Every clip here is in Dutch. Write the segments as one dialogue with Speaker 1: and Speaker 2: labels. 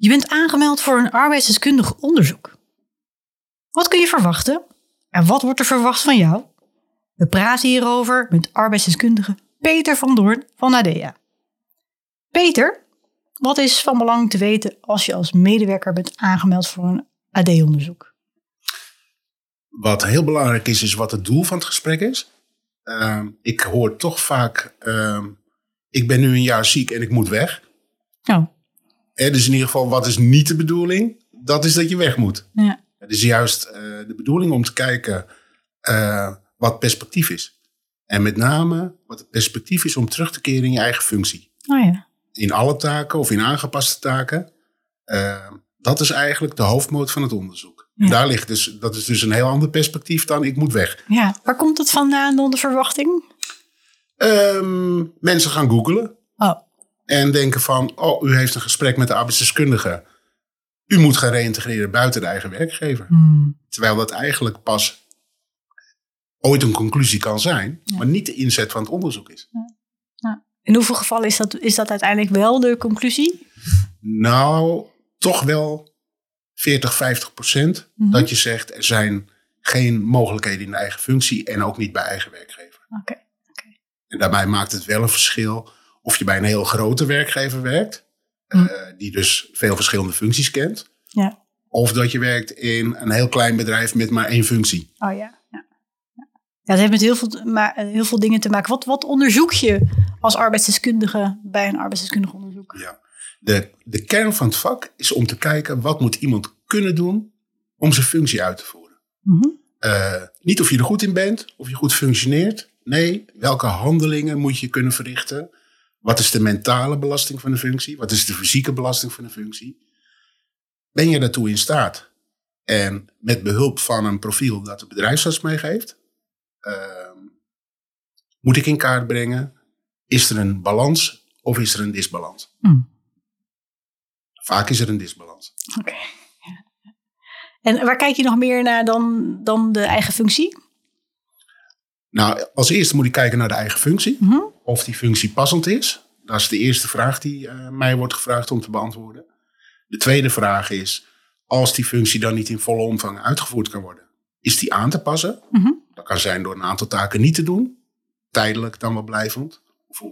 Speaker 1: Je bent aangemeld voor een arbeidsdeskundig onderzoek. Wat kun je verwachten? En wat wordt er verwacht van jou? We praten hierover met arbeidsdeskundige Peter van Doorn van ADEA. Peter, wat is van belang te weten als je als medewerker bent aangemeld voor een AD-onderzoek?
Speaker 2: Wat heel belangrijk is, is wat het doel van het gesprek is. Ehm, ik hoor toch vaak, ehm, ik ben nu een jaar ziek en ik moet weg.
Speaker 1: Oh,
Speaker 2: Dus in ieder geval, wat is niet de bedoeling? Dat is dat je weg moet.
Speaker 1: ja.
Speaker 2: Het is juist eh, de bedoeling om te kijken eh, wat perspectief is. En met name wat het perspectief is om terug te keren in je eigen functie.
Speaker 1: Oh ja.
Speaker 2: In alle taken of in aangepaste taken. Eh, dat is eigenlijk de hoofdmoot van het onderzoek.
Speaker 1: Ja.
Speaker 2: Daar ligt dus, dat is dus een heel ander perspectief dan ik moet weg.
Speaker 1: ja. Waar komt het vandaan de verwachting?
Speaker 2: Ehm, mensen gaan googlen
Speaker 1: Oh,
Speaker 2: en denken van, oh, u heeft een gesprek met de arbeidsdeskundige. U moet gaan reïntegreren buiten de eigen werkgever.
Speaker 1: hmm.
Speaker 2: Terwijl dat eigenlijk pas ooit een conclusie kan zijn, maar niet de inzet van het onderzoek is.
Speaker 1: in hoeveel gevallen is dat, is dat uiteindelijk wel de conclusie?
Speaker 2: Nou, toch wel 40, 50 procent
Speaker 1: Mhm.
Speaker 2: dat je zegt er zijn geen mogelijkheden in de eigen functie en ook niet bij eigen werkgever.
Speaker 1: Oké.
Speaker 2: En daarbij maakt het wel een verschil of je bij een heel grote werkgever werkt,
Speaker 1: Mhm.
Speaker 2: eh, die dus veel verschillende functies kent,
Speaker 1: Ja.
Speaker 2: of dat je werkt in een heel klein bedrijf met maar één functie.
Speaker 1: Oh ja. Ja, ja. het heeft met heel veel, maar, heel veel dingen te maken. Wat, wat onderzoek je als arbeidsdeskundige bij een arbeidsdeskundig onderzoek?
Speaker 2: Ja. De, de kern van het vak is om te kijken wat moet iemand kunnen doen om zijn functie uit te voeren.
Speaker 1: Mhm.
Speaker 2: Eh, niet of je er goed in bent, of je goed functioneert. Nee, welke handelingen moet je kunnen verrichten? Wat is de mentale belasting van de functie? Wat is de fysieke belasting van de functie? Ben je daartoe in staat? En met behulp van een profiel dat de bedrijfsarts meegeeft, ehm, moet ik in kaart brengen: is er een balans of is er een disbalans?
Speaker 1: Hmm.
Speaker 2: Vaak is er een disbalans.
Speaker 1: Oké. En waar kijk je nog meer naar dan, dan de eigen functie?
Speaker 2: Nou, als eerste moet ik kijken naar de eigen functie.
Speaker 1: Mhm.
Speaker 2: Of die functie passend is. Dat is de eerste vraag die eh, mij wordt gevraagd om te beantwoorden. De tweede vraag is, als die functie dan niet in volle omvang uitgevoerd kan worden, is die aan te passen?
Speaker 1: Mhm.
Speaker 2: Dat kan zijn door een aantal taken niet te doen, tijdelijk dan wel blijvend, of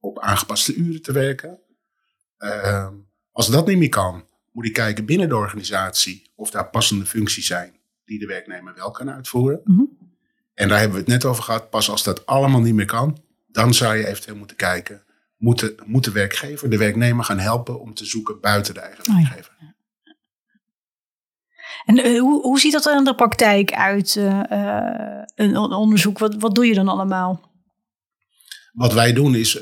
Speaker 2: op aangepaste uren te werken. Ehm, als dat niet meer kan, moet ik kijken binnen de organisatie of daar passende functies zijn die de werknemer wel kan uitvoeren.
Speaker 1: Mhm.
Speaker 2: En daar hebben we het net over gehad. Pas als dat allemaal niet meer kan, dan zou je eventueel moeten kijken. Moet de, moet de werkgever de werknemer gaan helpen om te zoeken buiten de eigen
Speaker 1: Oh ja.
Speaker 2: werkgever?
Speaker 1: En eh, hoe, hoe ziet dat er in de praktijk uit, eh, eh, een, onderzoek? Wat, wat doe je dan allemaal?
Speaker 2: Wat wij doen is,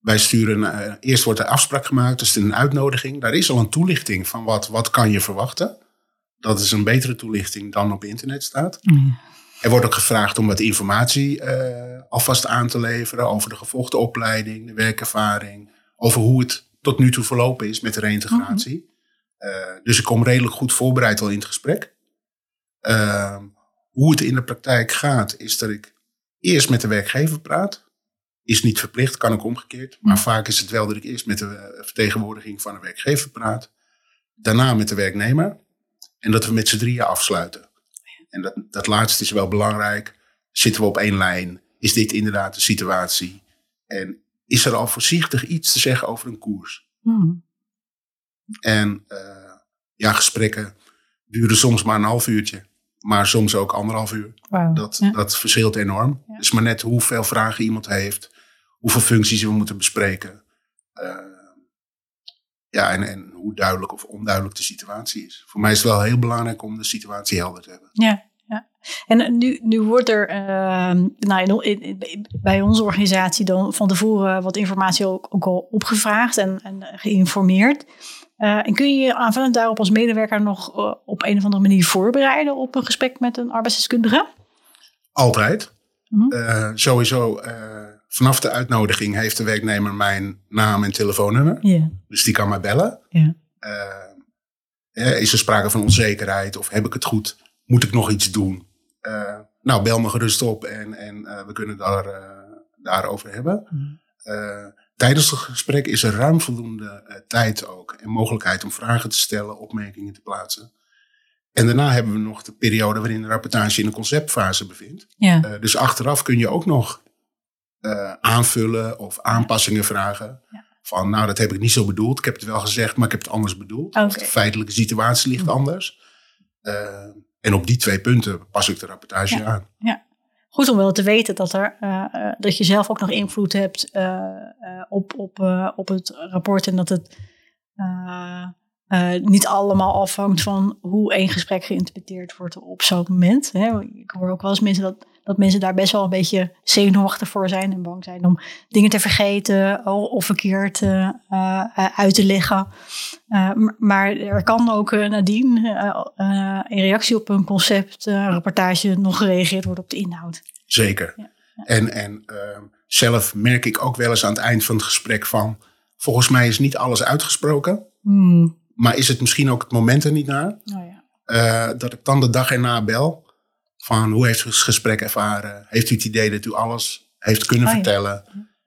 Speaker 2: wij sturen, eerst wordt er afspraak gemaakt, dus een uitnodiging. Daar is al een toelichting van wat, wat kan je verwachten. Dat is een betere toelichting dan op internet staat. Er wordt ook gevraagd om wat informatie eh, alvast aan te leveren over de gevolgde opleiding, de werkervaring, over hoe het tot nu toe verlopen is met de reïntegratie. Eh, dus ik kom redelijk goed voorbereid al in het gesprek. Ehm, hoe het in de praktijk gaat, is dat ik eerst met de werkgever praat. Is niet verplicht, kan ook omgekeerd. Maar vaak is het wel dat ik eerst met de eh, vertegenwoordiging van de werkgever praat. Daarna met de werknemer. En dat we met z'n drieën afsluiten. En dat, dat laatste is wel belangrijk. Zitten we op één lijn? Is dit inderdaad de situatie? En is er al voorzichtig iets te zeggen over een koers?
Speaker 1: Mhm.
Speaker 2: En eh, ja, gesprekken duren soms maar een half uurtje. Maar soms ook anderhalf uur. Dat,
Speaker 1: Ja.
Speaker 2: dat verschilt enorm.
Speaker 1: Ja.
Speaker 2: Het is maar net hoeveel vragen iemand heeft. Hoeveel functies we moeten bespreken. Eh, ja, en, en hoe duidelijk of onduidelijk de situatie is. Voor mij is het wel heel belangrijk om de situatie helder te hebben.
Speaker 1: Ja, ja. En nu, nu wordt er ehm, nou, in, in- bij onze organisatie dan van tevoren wat informatie ook, ook al opgevraagd en, en geïnformeerd. Eh, en kun je je aanvullend daarop als medewerker nog eh, op een of andere manier voorbereiden op een gesprek met een arbeidsdeskundige?
Speaker 2: Altijd. Eh, sowieso, vanaf de uitnodiging heeft de werknemer mijn naam en telefoonnummer. Dus die kan mij bellen. Eh, is er sprake van onzekerheid of heb ik het goed? Moet ik nog iets doen? Eh, nou, bel me gerust op en, en eh, we kunnen daar, daarover hebben. Eh, tijdens het gesprek is er ruim voldoende tijd ook en mogelijkheid om vragen te stellen, opmerkingen te plaatsen. En daarna hebben we nog de periode waarin de rapportage in de conceptfase bevindt.
Speaker 1: Ja.
Speaker 2: Dus achteraf kun je ook nog eh, aanvullen of aanpassingen vragen.
Speaker 1: Ja.
Speaker 2: Van, nou, dat heb ik niet zo bedoeld. Ik heb het wel gezegd, maar ik heb het anders bedoeld. De feitelijke situatie ligt anders. Eh, en op die twee punten pas ik de rapportage
Speaker 1: Ja.
Speaker 2: aan.
Speaker 1: Goed om wel te weten dat, er, eh, dat je zelf ook nog invloed hebt op, op, op het rapport. En dat het niet allemaal afhangt van hoe één gesprek geïnterpreteerd wordt op zo'n moment. Hè. Ik hoor ook wel eens mensen dat, dat mensen daar best wel een beetje zenuwachtig voor zijn. En bang zijn om dingen te vergeten of verkeerd eh, eh, uit te leggen. Eh, maar er kan ook nadien eh, in reactie op een concept, eh, rapportage, nog gereageerd worden op de inhoud.
Speaker 2: Zeker.
Speaker 1: Ja.
Speaker 2: En, en zelf merk ik ook wel eens aan het eind van het gesprek van... volgens mij is niet alles uitgesproken.
Speaker 1: Hmm.
Speaker 2: Maar is het misschien ook het moment er niet naar?
Speaker 1: Nou ja.
Speaker 2: Dat ik dan de dag erna bel. Van hoe heeft u het gesprek ervaren? Heeft u het idee dat u alles heeft kunnen
Speaker 1: Oh ja.
Speaker 2: vertellen?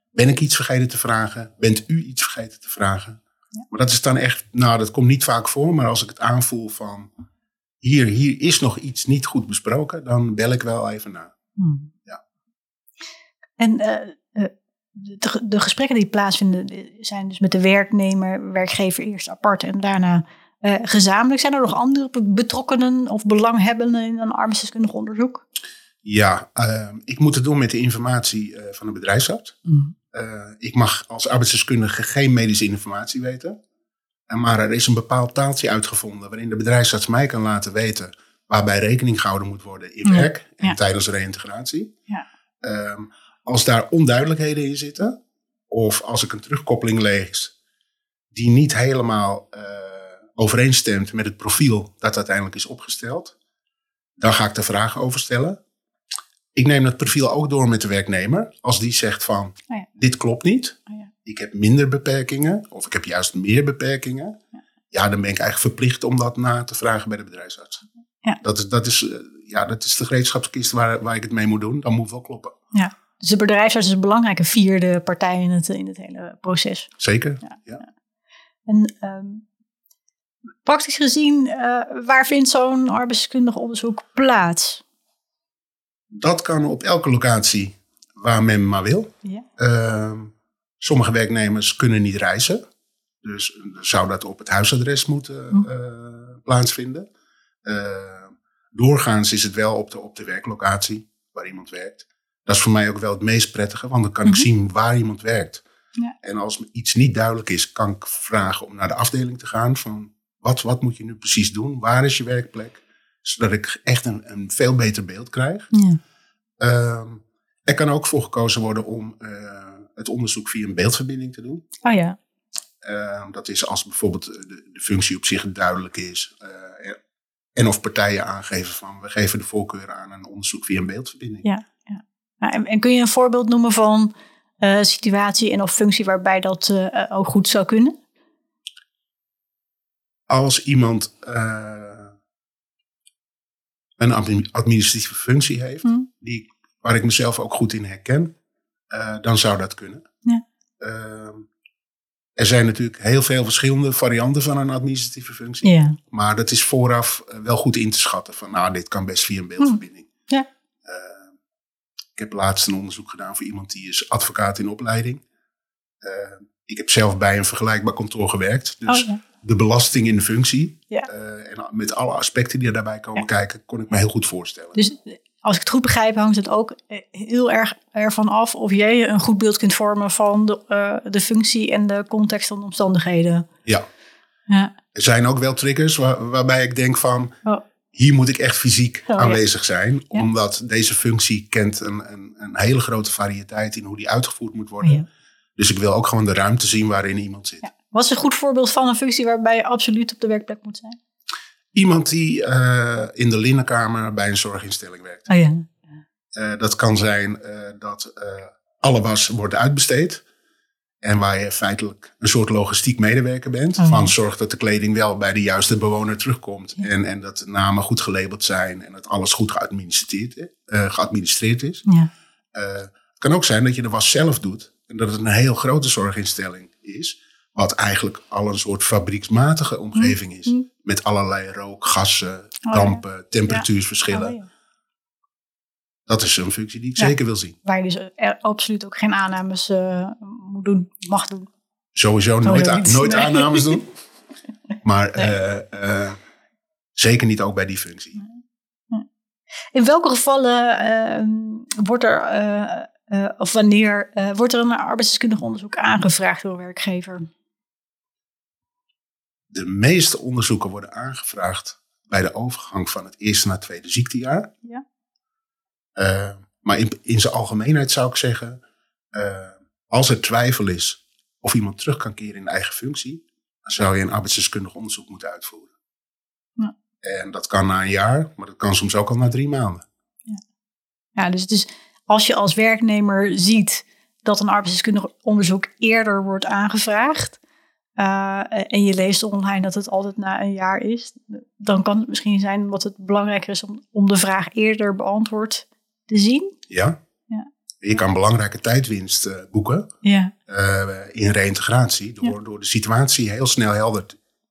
Speaker 2: Ben ik iets vergeten te vragen? Bent u iets vergeten te vragen?
Speaker 1: Ja.
Speaker 2: Maar dat is dan echt, nou dat komt niet vaak voor. Maar als ik het aanvoel van hier, hier is nog iets niet goed besproken. Dan bel ik wel even na.
Speaker 1: Hmm.
Speaker 2: Ja.
Speaker 1: En eh, eh, de, de gesprekken die plaatsvinden eh, zijn dus met de werknemer, werkgever eerst apart en daarna eh, gezamenlijk. Zijn er nog andere be- betrokkenen of belanghebbenden in een arbeidsdeskundig onderzoek?
Speaker 2: Ja, ehm, ik moet het doen met de informatie eh, van de bedrijfsarts. Eh, ik mag als arbeidsdeskundige geen medische informatie weten. En maar er is een bepaald taaltje uitgevonden waarin de bedrijfsarts mij kan laten weten waarbij rekening gehouden moet worden in
Speaker 1: Ja,
Speaker 2: werk en
Speaker 1: ja.
Speaker 2: tijdens reïntegratie.
Speaker 1: Ja.
Speaker 2: Ehm, als daar onduidelijkheden in zitten, of als ik een terugkoppeling lees die niet helemaal overeenstemt met het profiel dat uiteindelijk is opgesteld, dan ga ik er vragen over stellen. Ik neem dat profiel ook door met de werknemer. Als die zegt van,
Speaker 1: Oh ja.
Speaker 2: dit klopt niet.
Speaker 1: Oh ja.
Speaker 2: Ik heb minder beperkingen. Of ik heb juist meer beperkingen. Ja. dan ben ik eigenlijk verplicht om dat na te vragen bij de bedrijfsarts.
Speaker 1: Ja.
Speaker 2: Dat, is, dat, is, eh, ja, dat is de gereedschapskist waar, waar ik het mee moet doen. Dan moet wel kloppen.
Speaker 1: Ja. Dus de bedrijfsarts is een belangrijke vierde partij in het, in het hele proces.
Speaker 2: Zeker.
Speaker 1: Ja.
Speaker 2: Ja.
Speaker 1: En ehm, praktisch gezien, eh, waar vindt zo'n arbeidsdeskundig onderzoek plaats?
Speaker 2: Dat kan op elke locatie waar men maar wil.
Speaker 1: Ja.
Speaker 2: Ehm, sommige werknemers kunnen niet reizen. Dus zou dat op het huisadres moeten
Speaker 1: Hm.
Speaker 2: eh, plaatsvinden. Ehm, doorgaans is het wel op de, op de werklocatie waar iemand werkt. Dat is voor mij ook wel het meest prettige, want dan kan
Speaker 1: Mhm.
Speaker 2: ik zien waar iemand werkt.
Speaker 1: Ja.
Speaker 2: En als iets niet duidelijk is, kan ik vragen om naar de afdeling te gaan. Van wat, wat moet je nu precies doen? Waar is je werkplek? Zodat ik echt een, een veel beter beeld krijg.
Speaker 1: Ja.
Speaker 2: Ehm, er kan ook voor gekozen worden om eh, het onderzoek via een beeldverbinding te doen.
Speaker 1: Oh ja.
Speaker 2: Ehm, dat is als bijvoorbeeld de, de functie op zich duidelijk is. eh, er- en of partijen aangeven van we geven de voorkeur aan een onderzoek via een beeldverbinding.
Speaker 1: Ja. Nou, En, en kun je een voorbeeld noemen van eh, situatie en of functie waarbij dat eh, eh, ook goed zou kunnen?
Speaker 2: Als iemand eh, een admi- administratieve functie heeft,
Speaker 1: Hm.
Speaker 2: die, waar ik mezelf ook goed in herken, eh, dan zou dat kunnen.
Speaker 1: Ja.
Speaker 2: Ehm, er zijn natuurlijk heel veel verschillende varianten van een administratieve functie.
Speaker 1: Ja.
Speaker 2: Maar dat is vooraf eh, wel goed in te schatten. Van nou, dit kan best via een beeldverbinding.
Speaker 1: Hm. Ja.
Speaker 2: Eh, ik heb laatst een onderzoek gedaan voor iemand die is advocaat in opleiding. Ik heb zelf bij een vergelijkbaar kantoor gewerkt. Dus
Speaker 1: oh.
Speaker 2: De belasting in de functie.
Speaker 1: Ja.
Speaker 2: eh, en met alle aspecten die er daarbij komen
Speaker 1: Ja.
Speaker 2: kijken, kon ik me heel goed voorstellen.
Speaker 1: Dus als ik het goed begrijp, hangt het ook eh, heel erg ervan af of jij een goed beeld kunt vormen van de, eh, de functie en de context en omstandigheden.
Speaker 2: Ja.
Speaker 1: Ja.
Speaker 2: Er zijn ook wel triggers waar- waarbij ik denk van...
Speaker 1: Oh.
Speaker 2: Hier moet ik echt fysiek
Speaker 1: Oh,
Speaker 2: aanwezig zijn. Omdat deze functie kent een, een, een hele grote variëteit in hoe die uitgevoerd moet worden. Dus ik wil ook gewoon de ruimte zien waarin iemand zit.
Speaker 1: Wat is een goed voorbeeld van een functie waarbij je absoluut op de werkplek moet zijn?
Speaker 2: Iemand die eh, in de linnenkamer bij een zorginstelling werkt.
Speaker 1: Oh ja.
Speaker 2: Eh, dat kan zijn eh, dat alle was wordt uitbesteed. En waar je feitelijk een soort logistiek medewerker bent.
Speaker 1: Oh, ja.
Speaker 2: Van zorg dat de kleding wel bij de juiste bewoner terugkomt.
Speaker 1: Ja.
Speaker 2: En, en dat de namen goed gelabeld zijn. En dat alles goed geadministreerd, geadministreerd is.
Speaker 1: ja.
Speaker 2: Het kan ook zijn dat je de was zelf doet. En dat het een heel grote zorginstelling is. Wat eigenlijk al een soort fabrieksmatige omgeving is.
Speaker 1: Mm.
Speaker 2: Met allerlei rook, gassen,
Speaker 1: ja.
Speaker 2: dampen, temperatuursverschillen.
Speaker 1: Oh, ja.
Speaker 2: Dat is een functie die ik zeker wil zien.
Speaker 1: Waar je dus er absoluut ook geen aannames eh, moet doen, mag doen.
Speaker 2: Sowieso nooit, a- nooit
Speaker 1: Nee.
Speaker 2: aannames doen. Maar eh, eh, zeker niet ook bij die functie.
Speaker 1: In welke gevallen eh, wordt er, of wanneer, wordt er een arbeidsdeskundig onderzoek aangevraagd door een werkgever?
Speaker 2: De meeste onderzoeken worden aangevraagd bij de overgang van het eerste naar het tweede ziektejaar.
Speaker 1: Ja.
Speaker 2: Eh, maar in, in zijn algemeenheid zou ik zeggen, eh, als er twijfel is of iemand terug kan keren in de eigen functie, dan zou je een arbeidsdeskundig onderzoek moeten uitvoeren.
Speaker 1: Ja.
Speaker 2: En dat kan na een jaar, maar dat kan soms ook al na drie maanden.
Speaker 1: Ja, dus het is als je als werknemer ziet dat een arbeidsdeskundig onderzoek eerder wordt aangevraagd. Eh, en je leest online dat het altijd na een jaar is. Dan kan het misschien zijn dat het belangrijker is om, om de vraag eerder beantwoord te zien.
Speaker 2: Ja?
Speaker 1: Ja.
Speaker 2: Je kan belangrijke tijdwinst eh, boeken
Speaker 1: Ja.
Speaker 2: eh, in reïntegratie door, door de situatie heel snel helder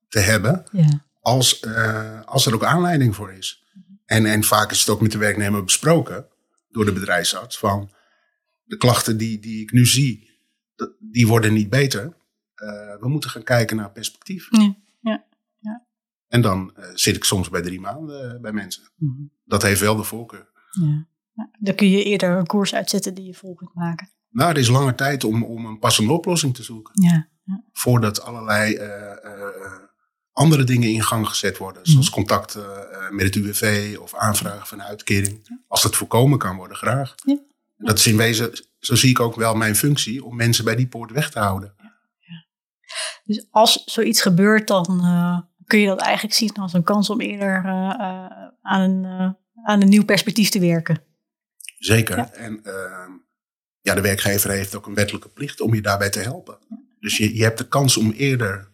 Speaker 2: te hebben.
Speaker 1: ja.
Speaker 2: als, als er ook aanleiding voor is. En, en vaak is het ook met de werknemer besproken door de bedrijfsarts van de klachten die, die ik nu zie, die worden niet beter. Eh, we moeten gaan kijken naar perspectief.
Speaker 1: Ja.
Speaker 2: En dan eh, zit ik soms bij drie maanden eh, bij mensen.
Speaker 1: Mhm.
Speaker 2: Dat heeft wel de voorkeur.
Speaker 1: Ja. Ja, Dan kun je eerder een koers uitzetten die je vol kunt maken.
Speaker 2: Nou, er is langer tijd om, om een passende oplossing te zoeken.
Speaker 1: Ja.
Speaker 2: Voordat allerlei andere dingen in gang gezet worden. Zoals contact met het UWV of aanvragen van een uitkering. Als dat voorkomen kan worden, graag.
Speaker 1: Ja.
Speaker 2: Dat is in wezen, zo zie ik ook wel mijn functie, om mensen bij die poort weg te houden.
Speaker 1: Dus als zoiets gebeurt, dan eh, kun je dat eigenlijk zien als een kans om eerder eh, eh, aan, een, aan een nieuw perspectief te werken.
Speaker 2: Zeker.
Speaker 1: Ja.
Speaker 2: En ehm, ja, de werkgever heeft ook een wettelijke plicht om je daarbij te helpen. Dus je, je hebt de kans om eerder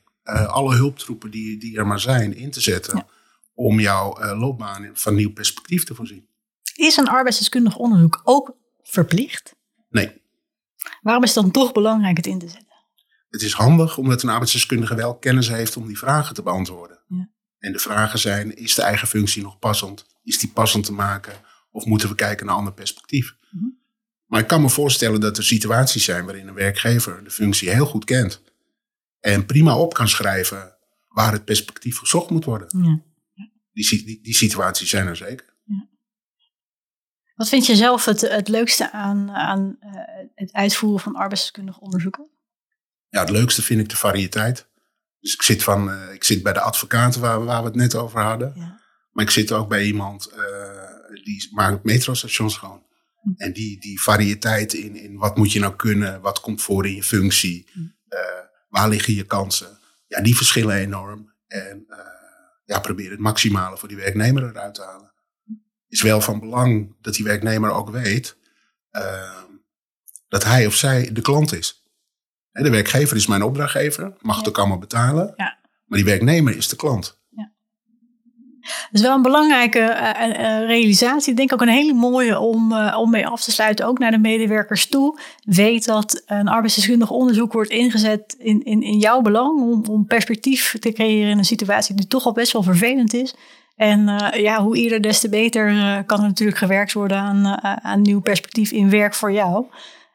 Speaker 2: alle hulptroepen die, die er maar zijn in te zetten.
Speaker 1: Ja.
Speaker 2: Om jouw loopbaan van nieuw perspectief te voorzien.
Speaker 1: Is een arbeidsdeskundig onderzoek ook verplicht?
Speaker 2: Nee,
Speaker 1: Waarom is het dan toch belangrijk het in te zetten?
Speaker 2: Het is handig omdat een arbeidsdeskundige wel kennis heeft om die vragen te beantwoorden.
Speaker 1: Ja.
Speaker 2: En de vragen zijn, is de eigen functie nog passend? Is die passend te maken? Of moeten we kijken naar een ander perspectief?
Speaker 1: Mhm.
Speaker 2: Maar ik kan me voorstellen dat er situaties zijn waarin een werkgever de functie heel goed kent. En prima op kan schrijven waar het perspectief gezocht moet worden.
Speaker 1: Ja.
Speaker 2: Die, die, die situaties zijn er zeker.
Speaker 1: Wat vind je zelf het, het leukste aan, aan eh, het uitvoeren van arbeidsdeskundig onderzoeken?
Speaker 2: Ja, het leukste vind ik de variëteit. Dus ik zit, van, eh, ik zit bij de advocaten waar, waar we het net over hadden.
Speaker 1: Ja.
Speaker 2: Maar ik zit ook bij iemand eh, die maakt metrostations schoon.
Speaker 1: Hm.
Speaker 2: En die, die variëteit in, in wat moet je nou kunnen, wat komt voor in je functie,
Speaker 1: Hm.
Speaker 2: eh, waar liggen je kansen, ja, die verschillen enorm. En ja, probeer het maximale voor die werknemer eruit te halen. Is wel van belang dat die werknemer ook weet eh, dat hij of zij de klant is. De werkgever is mijn opdrachtgever, mag het ook allemaal betalen.
Speaker 1: Ja.
Speaker 2: Maar die werknemer is de klant.
Speaker 1: Dat is wel een belangrijke eh, eh, realisatie. Ik denk ook een hele mooie om, eh, om mee af te sluiten, ook naar de medewerkers toe. Weet dat een arbeidsdeskundig onderzoek wordt ingezet in, in, in jouw belang. Om, om perspectief te creëren in een situatie die toch al best wel vervelend is. En eh, ja, hoe eerder des te beter eh, kan er natuurlijk gewerkt worden aan, eh, aan nieuw perspectief in werk voor jou.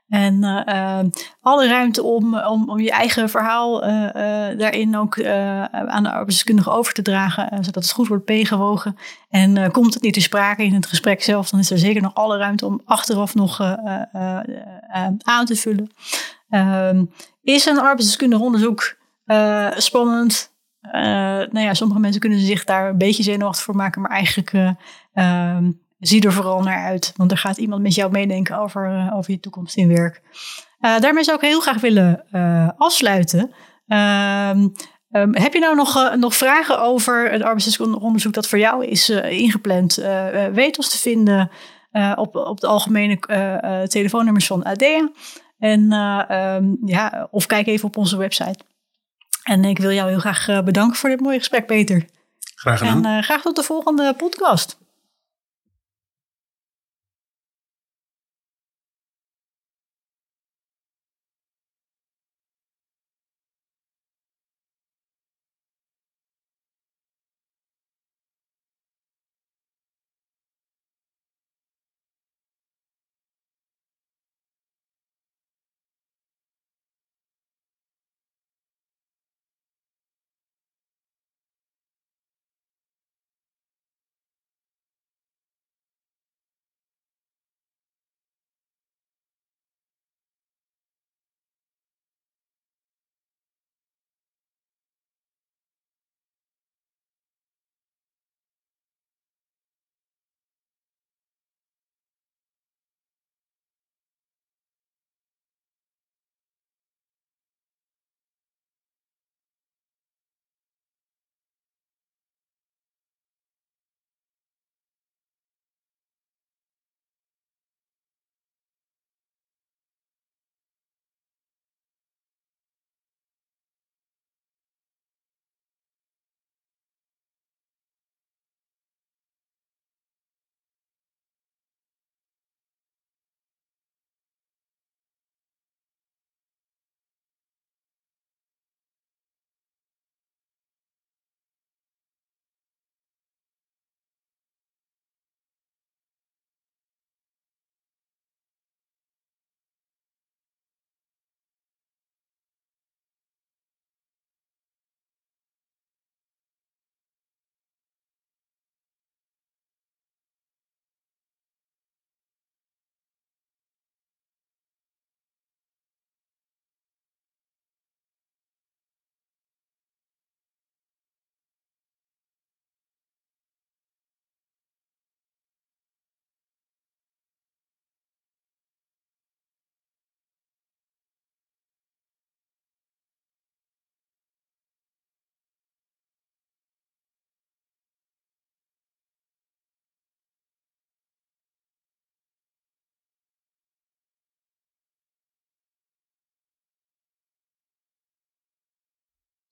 Speaker 1: En eh, eh, alle ruimte om, om, om je eigen verhaal eh, eh, daarin ook aan de arbeidsdeskundige over te dragen, zodat het goed wordt meegewogen. En komt het niet te sprake in het gesprek zelf, dan is er zeker nog alle ruimte om achteraf nog eh, eh, eh, eh, aan te vullen. Ehm, is een arbeidsdeskundig onderzoek spannend? Nou ja, sommige mensen kunnen zich daar een beetje zenuwachtig voor maken, maar eigenlijk ehm, zie er vooral naar uit. Want er gaat iemand met jou meedenken over, eh, over je toekomst in werk. Eh, daarmee zou ik heel graag willen eh, afsluiten. Ehm, ehm, heb je nou nog, nog vragen over het arbeidsdeskundig onderzoek dat voor jou is ingepland? Weet ons te vinden op, op de algemene telefoonnummers van ADEA. En, eh, ehm, ja, of kijk even op onze website. En ik wil jou heel graag bedanken voor dit mooie gesprek, Peter.
Speaker 2: Graag gedaan.
Speaker 1: En graag tot de volgende podcast.